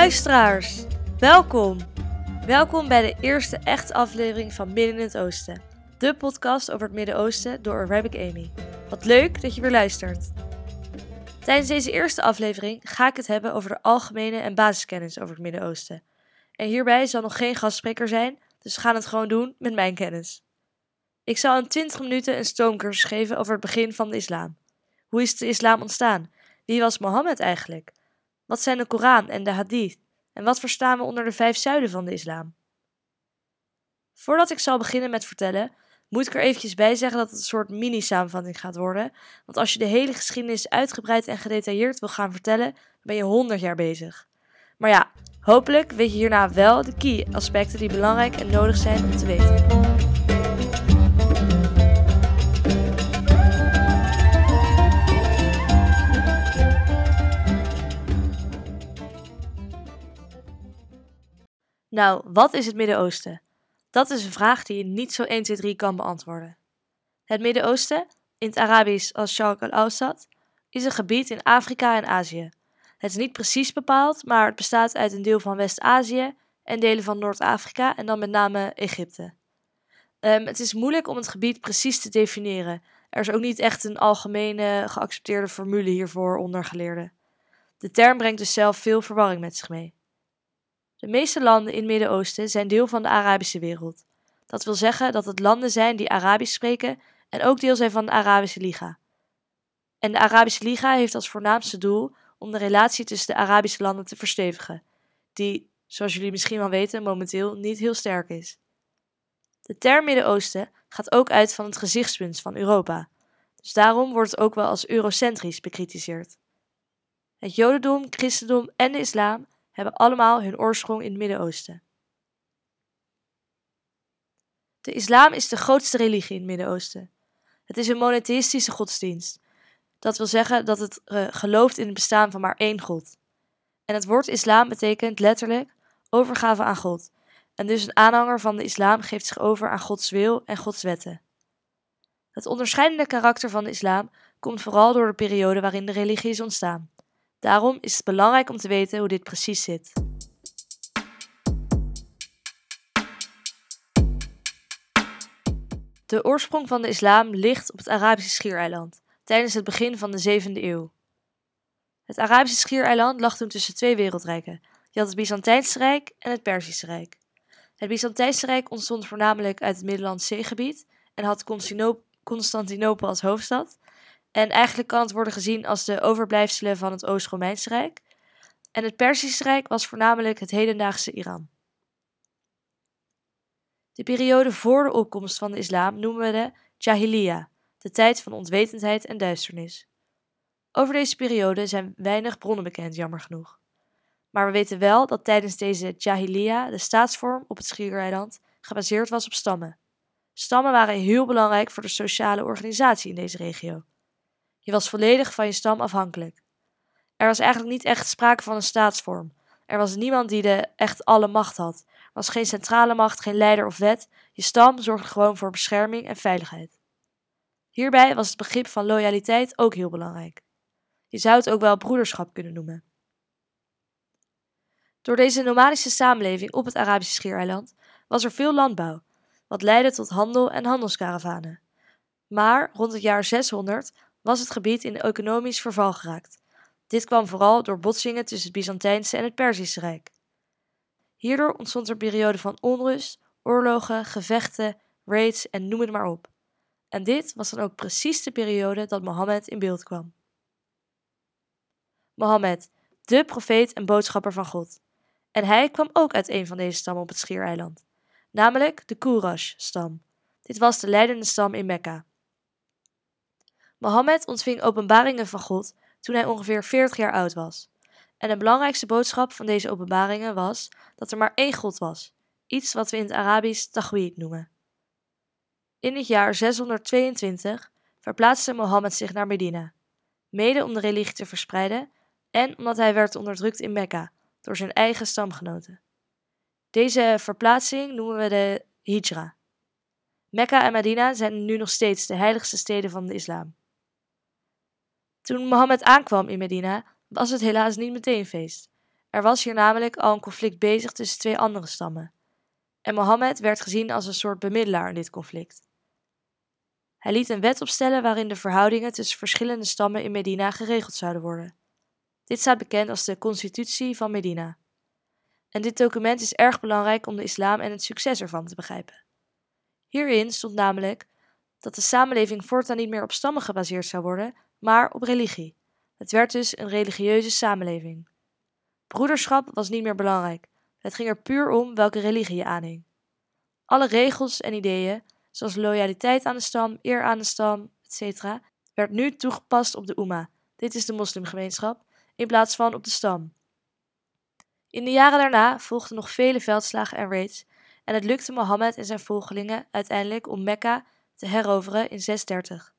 Luisteraars, welkom. Welkom bij de eerste echte aflevering van Midden in het Oosten. De podcast over het Midden-Oosten door Arabic Amy. Wat leuk dat je weer luistert. Tijdens deze eerste aflevering ga ik het hebben over de algemene en basiskennis over het Midden-Oosten. En hierbij zal nog geen gastspreker zijn, dus we gaan het gewoon doen met mijn kennis. Ik zal in 20 minuten een stoomcursus geven over het begin van de islam. Hoe is de islam ontstaan? Wie was Mohammed eigenlijk? Wat zijn de Koran en de Hadith? En wat verstaan we onder de vijf zuilen van de islam? Voordat ik zal beginnen met vertellen, moet ik er eventjes bij zeggen dat het een soort mini-samenvatting gaat worden. Want als je de hele geschiedenis uitgebreid en gedetailleerd wil gaan vertellen, ben je 100 jaar bezig. Maar ja, hopelijk weet je hierna wel de key aspecten die belangrijk en nodig zijn om te weten. Nou, wat is het Midden-Oosten? Dat is een vraag die je niet zo 1, 2, 3 kan beantwoorden. Het Midden-Oosten, in het Arabisch als Sharq al-Awsat, is een gebied in Afrika en Azië. Het is niet precies bepaald, maar het bestaat uit een deel van West-Azië en delen van Noord-Afrika en dan met name Egypte. Um, het is moeilijk om het gebied precies te definiëren. Er is ook niet echt een algemene geaccepteerde formule hiervoor onder geleerden. De term brengt dus zelf veel verwarring met zich mee. De meeste landen in het Midden-Oosten zijn deel van de Arabische wereld. Dat wil zeggen dat het landen zijn die Arabisch spreken en ook deel zijn van de Arabische Liga. En de Arabische Liga heeft als voornaamste doel om de relatie tussen de Arabische landen te verstevigen, die, zoals jullie misschien wel weten, momenteel niet heel sterk is. De term Midden-Oosten gaat ook uit van het gezichtspunt van Europa, dus daarom wordt het ook wel als eurocentrisch bekritiseerd. Het Jodendom, Christendom en de islam hebben allemaal hun oorsprong in het Midden-Oosten. De islam is de grootste religie in het Midden-Oosten. Het is een monotheïstische godsdienst. Dat wil zeggen dat het uh, gelooft in het bestaan van maar één God. En het woord islam betekent letterlijk overgave aan God. En dus een aanhanger van de islam geeft zich over aan Gods wil en Gods wetten. Het onderscheidende karakter van de islam komt vooral door de periode waarin de religie is ontstaan. Daarom is het belangrijk om te weten hoe dit precies zit. De oorsprong van de islam ligt op het Arabische Schiereiland, tijdens het begin van de 7e eeuw. Het Arabische Schiereiland lag toen tussen twee wereldrijken. Je had het Byzantijnse Rijk en het Perzische Rijk. Het Byzantijnse Rijk ontstond voornamelijk uit het Middellandse Zeegebied en had Constantinopel als hoofdstad, en eigenlijk kan het worden gezien als de overblijfselen van het Oost-Romeinse Rijk. En het Perzische Rijk was voornamelijk het hedendaagse Iran. De periode voor de opkomst van de islam noemen we de Jahiliya, de tijd van onwetendheid en duisternis. Over deze periode zijn weinig bronnen bekend, jammer genoeg. Maar we weten wel dat tijdens deze Jahiliya de staatsvorm op het Schiereiland gebaseerd was op stammen. Stammen waren heel belangrijk voor de sociale organisatie in deze regio. Je was volledig van je stam afhankelijk. Er was eigenlijk niet echt sprake van een staatsvorm. Er was niemand die de echt alle macht had. Er was geen centrale macht, geen leider of wet. Je stam zorgde gewoon voor bescherming en veiligheid. Hierbij was het begrip van loyaliteit ook heel belangrijk. Je zou het ook wel broederschap kunnen noemen. Door deze nomadische samenleving op het Arabische Schiereiland was er veel landbouw, wat leidde tot handel en handelskaravanen. Maar rond het jaar 600 was het gebied in economisch verval geraakt. Dit kwam vooral door botsingen tussen het Byzantijnse en het Perzische Rijk. Hierdoor ontstond er periode van onrust, oorlogen, gevechten, raids en noem het maar op. En dit was dan ook precies de periode dat Mohammed in beeld kwam. Mohammed, de profeet en boodschapper van God. En hij kwam ook uit een van deze stammen op het Schiereiland, namelijk de Quraysh-stam. Dit was de leidende stam in Mekka. Mohammed ontving openbaringen van God toen hij ongeveer 40 jaar oud was. En de belangrijkste boodschap van deze openbaringen was dat er maar één God was, iets wat we in het Arabisch tawhid noemen. In het jaar 622 verplaatste Mohammed zich naar Medina, mede om de religie te verspreiden en omdat hij werd onderdrukt in Mekka door zijn eigen stamgenoten. Deze verplaatsing noemen we de hijra. Mekka en Medina zijn nu nog steeds de heiligste steden van de islam. Toen Mohammed aankwam in Medina, was het helaas niet meteen feest. Er was hier namelijk al een conflict bezig tussen twee andere stammen. En Mohammed werd gezien als een soort bemiddelaar in dit conflict. Hij liet een wet opstellen waarin de verhoudingen tussen verschillende stammen in Medina geregeld zouden worden. Dit staat bekend als de Constitutie van Medina. En dit document is erg belangrijk om de islam en het succes ervan te begrijpen. Hierin stond namelijk dat de samenleving voortaan niet meer op stammen gebaseerd zou worden, maar op religie. Het werd dus een religieuze samenleving. Broederschap was niet meer belangrijk. Het ging er puur om welke religie je aanhing. Alle regels en ideeën, zoals loyaliteit aan de stam, eer aan de stam, etc., werd nu toegepast op de Umma. Dit is de moslimgemeenschap, in plaats van op de stam. In de jaren daarna volgden nog vele veldslagen en raids en het lukte Mohammed en zijn volgelingen uiteindelijk om Mekka te heroveren in 630.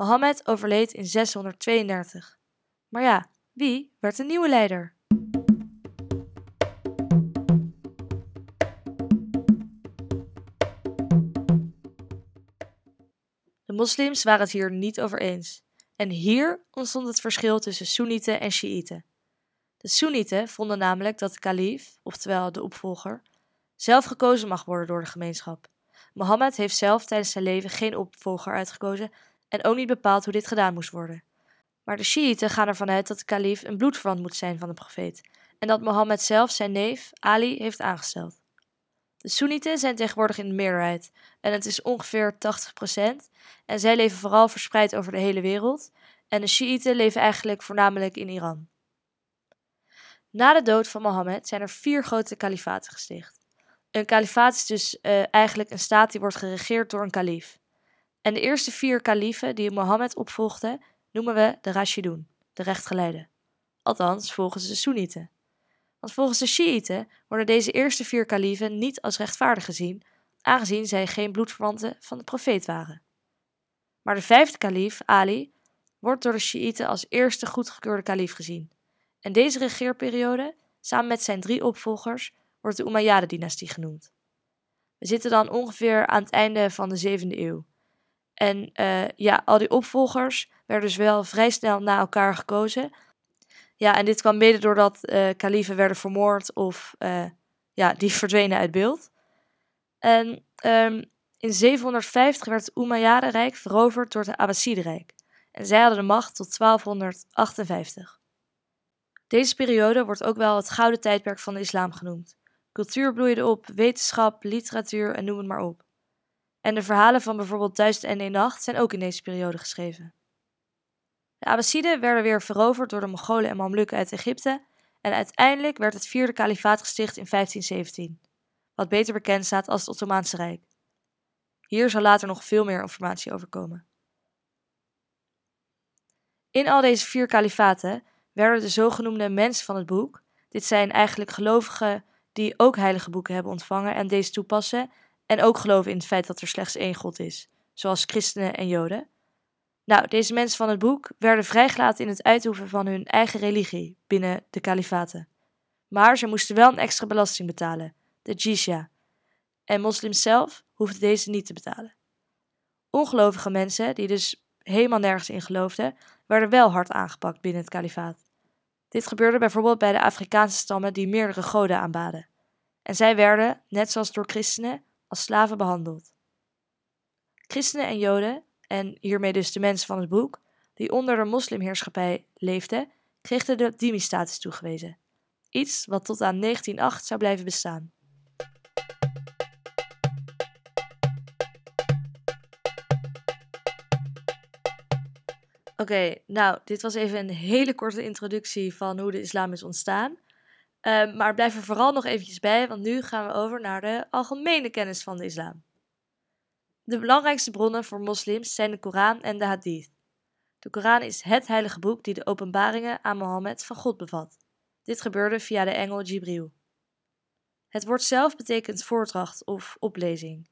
Mohammed overleed in 632. Maar ja, wie werd de nieuwe leider? De moslims waren het hier niet over eens. En hier ontstond het verschil tussen Soenieten en Shiiten. De Soenieten vonden namelijk dat de kalif, oftewel de opvolger, zelf gekozen mag worden door de gemeenschap. Mohammed heeft zelf tijdens zijn leven geen opvolger uitgekozen en ook niet bepaald hoe dit gedaan moest worden. Maar de Shiiten gaan ervan uit dat de kalif een bloedverwant moet zijn van de profeet en dat Mohammed zelf zijn neef Ali heeft aangesteld. De Soenieten zijn tegenwoordig in de meerderheid en het is ongeveer 80% en zij leven vooral verspreid over de hele wereld en de Shiiten leven eigenlijk voornamelijk in Iran. Na de dood van Mohammed zijn er vier grote kalifaten gesticht. Een kalifaat is dus uh, eigenlijk een staat die wordt geregeerd door een kalif. En de eerste vier kaliefen die Mohammed opvolgden, noemen we de Rashidun, de rechtgeleide. Althans, volgens de Soenieten. Want volgens de Shiiten worden deze eerste vier kaliefen niet als rechtvaardig gezien, aangezien zij geen bloedverwanten van de profeet waren. Maar de vijfde kalief, Ali, wordt door de Shiiten als eerste goedgekeurde kalief gezien. En deze regeerperiode, samen met zijn drie opvolgers, wordt de Umayyad-dynastie genoemd. We zitten dan ongeveer aan het einde van de 7e eeuw. En uh, ja, al die opvolgers werden dus wel vrij snel na elkaar gekozen. Ja, en dit kwam mede doordat uh, kaliefen werden vermoord of uh, ja, die verdwenen uit beeld. En um, in 750 werd het Umayyadenrijk veroverd door het Abbasidenrijk. En zij hadden de macht tot 1258. Deze periode wordt ook wel het gouden tijdperk van de islam genoemd. Cultuur bloeide op, wetenschap, literatuur en noem het maar op. En de verhalen van bijvoorbeeld Duizend en een Nacht zijn ook in deze periode geschreven. De Abbasiden werden weer veroverd door de Mongolen en Mamlukken uit Egypte en uiteindelijk werd het vierde kalifaat gesticht in 1517, wat beter bekend staat als het Ottomaanse Rijk. Hier zal later nog veel meer informatie over komen. In al deze vier kalifaten werden de zogenoemde mensen van het boek, dit zijn eigenlijk gelovigen die ook heilige boeken hebben ontvangen en deze toepassen en ook geloven in het feit dat er slechts één God is, zoals christenen en joden. Nou, deze mensen van het boek werden vrijgelaten in het uitoefenen van hun eigen religie binnen de kalifaten. Maar ze moesten wel een extra belasting betalen, de jizya. En moslims zelf hoefden deze niet te betalen. Ongelovige mensen, die dus helemaal nergens in geloofden, werden wel hard aangepakt binnen het kalifaat. Dit gebeurde bijvoorbeeld bij de Afrikaanse stammen die meerdere goden aanbaden. En zij werden, net zoals door christenen, als slaven behandeld. Christenen en Joden, en hiermee dus de mensen van het boek, die onder de moslimheerschappij leefden, kregen de dhimmi-status toegewezen. Iets wat tot aan 1908 zou blijven bestaan. Oké, nou, dit was even een hele korte introductie van hoe de islam is ontstaan. Uh, maar blijf er vooral nog eventjes bij, want nu gaan we over naar de algemene kennis van de islam. De belangrijkste bronnen voor moslims zijn de Koran en de Hadith. De Koran is het heilige boek die de openbaringen aan Mohammed van God bevat. Dit gebeurde via de engel Jibril. Het woord zelf betekent voordracht of oplezing.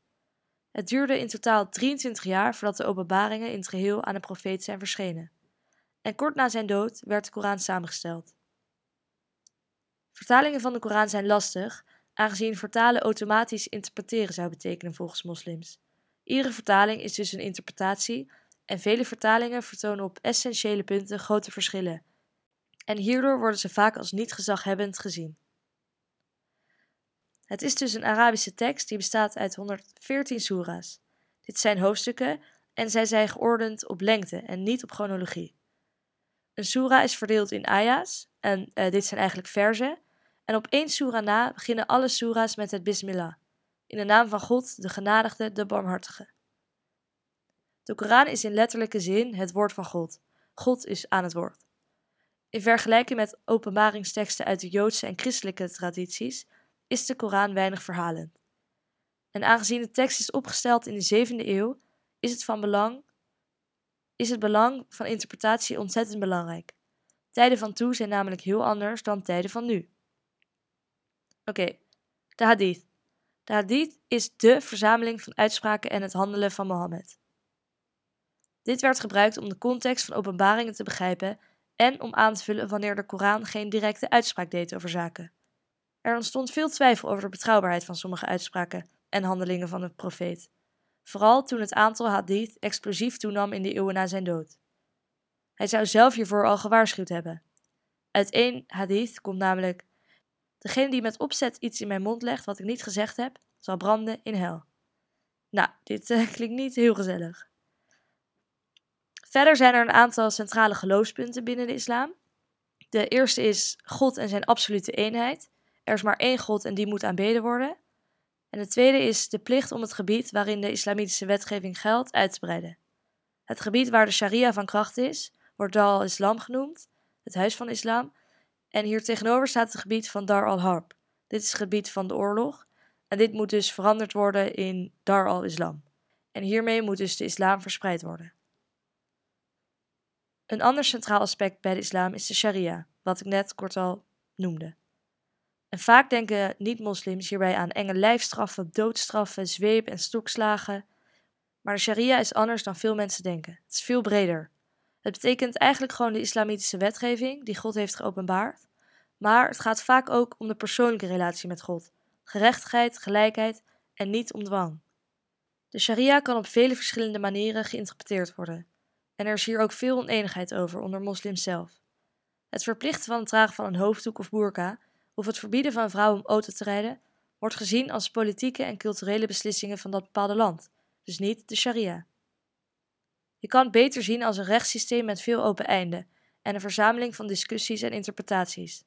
Het duurde in totaal 23 jaar voordat de openbaringen in het geheel aan de profeet zijn verschenen. En kort na zijn dood werd de Koran samengesteld. Vertalingen van de Koran zijn lastig, aangezien vertalen automatisch interpreteren zou betekenen volgens moslims. Iedere vertaling is dus een interpretatie en vele vertalingen vertonen op essentiële punten grote verschillen. en hierdoor worden ze vaak als niet gezaghebbend gezien. Het is dus een Arabische tekst die bestaat uit 114 soera's. Dit zijn hoofdstukken en zij zijn geordend op lengte en niet op chronologie. Een soera is verdeeld in aya's, en uh, dit zijn eigenlijk verzen, en op één soera na beginnen alle soera's met het bismillah, in de naam van God, de genadigde, de barmhartige. De Koran is in letterlijke zin het woord van God. God is aan het woord. In vergelijking met openbaringsteksten uit de Joodse en christelijke tradities is de Koran weinig verhalend. En aangezien de tekst is opgesteld in de 7e eeuw, is het van belang is het belang van interpretatie ontzettend belangrijk. Tijden van toen zijn namelijk heel anders dan tijden van nu. Oké, de hadith. De hadith is de verzameling van uitspraken en het handelen van Mohammed. Dit werd gebruikt om de context van openbaringen te begrijpen en om aan te vullen wanneer de Koran geen directe uitspraak deed over zaken. Er ontstond veel twijfel over de betrouwbaarheid van sommige uitspraken en handelingen van de profeet, vooral toen het aantal hadith explosief toenam in de eeuwen na zijn dood. Hij zou zelf hiervoor al gewaarschuwd hebben. Uit één hadith komt namelijk: Degene die met opzet iets in mijn mond legt wat ik niet gezegd heb, zal branden in hel. Nou, dit uh, klinkt niet heel gezellig. Verder zijn er een aantal centrale geloofspunten binnen de islam. De eerste is God en zijn absolute eenheid. Er is maar één God en die moet aanbeden worden. En de tweede is de plicht om het gebied waarin de islamitische wetgeving geldt uit te breiden. Het gebied waar de sharia van kracht is, wordt Dar al-Islam genoemd, het huis van islam. En hier tegenover staat het gebied van Dar al-Harb. Dit is het gebied van de oorlog. En dit moet dus veranderd worden in Dar al-Islam. En hiermee moet dus de islam verspreid worden. Een ander centraal aspect bij de islam is de sharia, wat ik net kort al noemde. En vaak denken niet-moslims hierbij aan enge lijfstraffen, doodstraffen, zweep- en stokslagen. Maar de sharia is anders dan veel mensen denken. Het is veel breder. Het betekent eigenlijk gewoon de islamitische wetgeving die God heeft geopenbaard. Maar het gaat vaak ook om de persoonlijke relatie met God, gerechtigheid, gelijkheid en niet om dwang. De sharia kan op vele verschillende manieren geïnterpreteerd worden. En er is hier ook veel oneenigheid over onder moslims zelf. Het verplichten van het dragen van een hoofddoek of burka of het verbieden van vrouwen om auto te rijden, wordt gezien als politieke en culturele beslissingen van dat bepaalde land, dus niet de sharia. Je kan het beter zien als een rechtssysteem met veel open einden en een verzameling van discussies en interpretaties.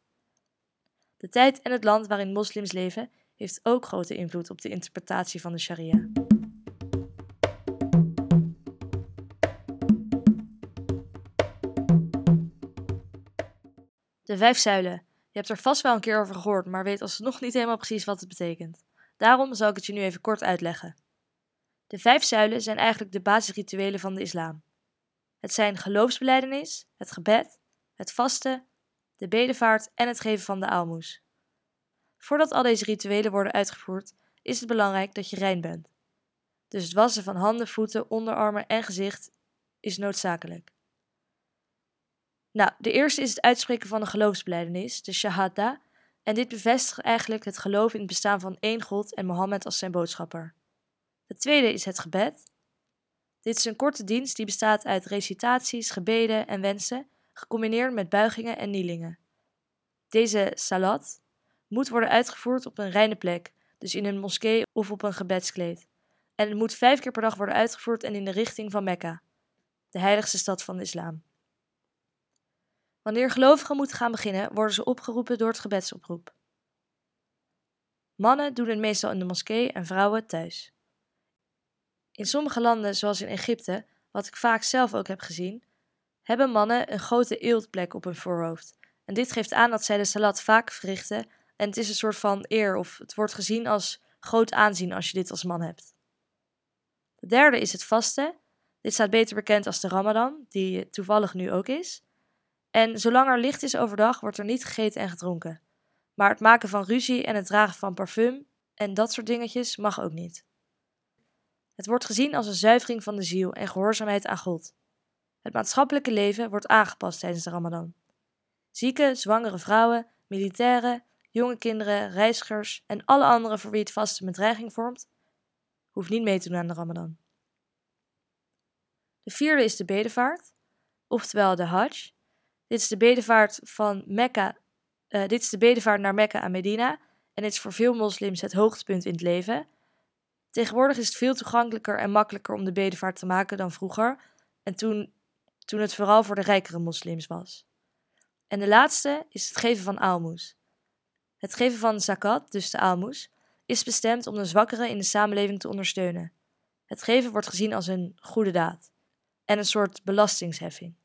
De tijd en het land waarin moslims leven heeft ook grote invloed op de interpretatie van de sharia. De vijf zuilen je hebt er vast wel een keer over gehoord, maar weet alsnog niet helemaal precies wat het betekent. Daarom zal ik het je nu even kort uitleggen. De vijf zuilen zijn eigenlijk de basisrituelen van de islam. Het zijn geloofsbeleidenis, het gebed, het vasten, de bedevaart en het geven van de aalmoes. Voordat al deze rituelen worden uitgevoerd, is het belangrijk dat je rein bent. Dus het wassen van handen, voeten, onderarmen en gezicht is noodzakelijk. Nou, de eerste is het uitspreken van een geloofsbeleidenis, de Shahada, en dit bevestigt eigenlijk het geloof in het bestaan van één God en Mohammed als zijn boodschapper. De tweede is het gebed. Dit is een korte dienst die bestaat uit recitaties, gebeden en wensen, gecombineerd met buigingen en nielingen. Deze salat moet worden uitgevoerd op een reine plek, dus in een moskee of op een gebedskleed. En het moet vijf keer per dag worden uitgevoerd en in de richting van Mekka, de heiligste stad van de islam. Wanneer gelovigen moeten gaan beginnen, worden ze opgeroepen door het gebedsoproep. Mannen doen het meestal in de moskee en vrouwen thuis. In sommige landen, zoals in Egypte, wat ik vaak zelf ook heb gezien, hebben mannen een grote eeltplek op hun voorhoofd. En dit geeft aan dat zij de salat vaak verrichten en het is een soort van eer of het wordt gezien als groot aanzien als je dit als man hebt. De derde is het vasten. Dit staat beter bekend als de Ramadan, die toevallig nu ook is. En zolang er licht is overdag, wordt er niet gegeten en gedronken. Maar het maken van ruzie en het dragen van parfum en dat soort dingetjes mag ook niet. Het wordt gezien als een zuivering van de ziel en gehoorzaamheid aan God. Het maatschappelijke leven wordt aangepast tijdens de Ramadan. Zieke, zwangere vrouwen, militairen, jonge kinderen, reizigers en alle anderen voor wie het vaste met dreiging vormt, hoeft niet mee te doen aan de Ramadan. De vierde is de bedevaart, oftewel de Hajj, Dit is de bedevaart van Mekka. eh, dit is de bedevaart naar Mekka en Medina. En dit is voor veel moslims het hoogtepunt in het leven. Tegenwoordig is het veel toegankelijker en makkelijker om de bedevaart te maken dan vroeger. En toen, toen het vooral voor de rijkere moslims was. En de laatste is het geven van aalmoes. Het geven van zakat, dus de aalmoes, is bestemd om de zwakkeren in de samenleving te ondersteunen. Het geven wordt gezien als een goede daad en een soort belastingsheffing.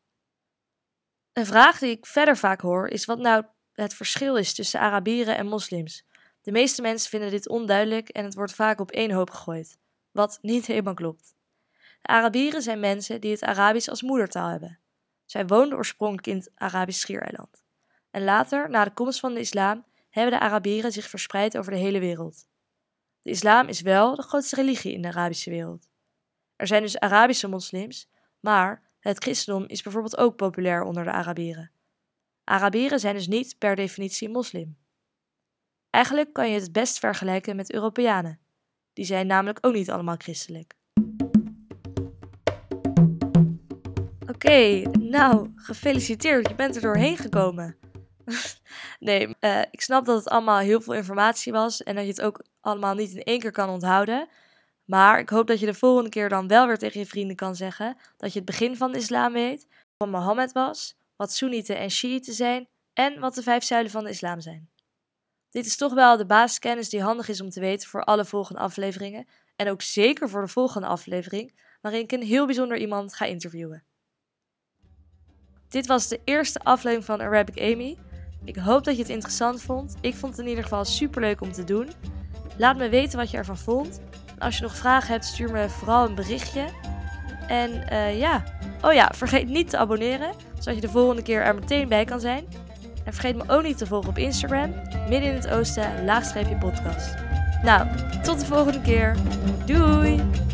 Een vraag die ik verder vaak hoor is wat nou het verschil is tussen Arabieren en moslims. De meeste mensen vinden dit onduidelijk en het wordt vaak op één hoop gegooid, wat niet helemaal klopt. De Arabieren zijn mensen die het Arabisch als moedertaal hebben. Zij woonden oorspronkelijk in het Arabisch Schiereiland. En later, na de komst van de islam, hebben de Arabieren zich verspreid over de hele wereld. De islam is wel de grootste religie in de Arabische wereld. Er zijn dus Arabische moslims, maar het christendom is bijvoorbeeld ook populair onder de Arabieren. Arabieren zijn dus niet per definitie moslim. Eigenlijk kan je het het best vergelijken met Europeanen. Die zijn namelijk ook niet allemaal christelijk. Oké, nou, gefeliciteerd, je bent er doorheen gekomen. nee, uh, ik snap dat het allemaal heel veel informatie was en dat je het ook allemaal niet in één keer kan onthouden. Maar ik hoop dat je de volgende keer dan wel weer tegen je vrienden kan zeggen dat je het begin van de islam weet, wat Mohammed was, wat Soenieten en Shiiten zijn en wat de vijf zuilen van de islam zijn. Dit is toch wel de basiskennis die handig is om te weten voor alle volgende afleveringen en ook zeker voor de volgende aflevering, waarin ik een heel bijzonder iemand ga interviewen. Dit was de eerste aflevering van Arabic Amy. Ik hoop dat je het interessant vond. Ik vond het in ieder geval super leuk om te doen. Laat me weten wat je ervan vond. Als je nog vragen hebt, stuur me vooral een berichtje. En uh, ja, oh ja, vergeet niet te abonneren, zodat je de volgende keer er meteen bij kan zijn. En vergeet me ook niet te volgen op Instagram, midden in het oosten, laagstreepje podcast. Nou, tot de volgende keer. Doei!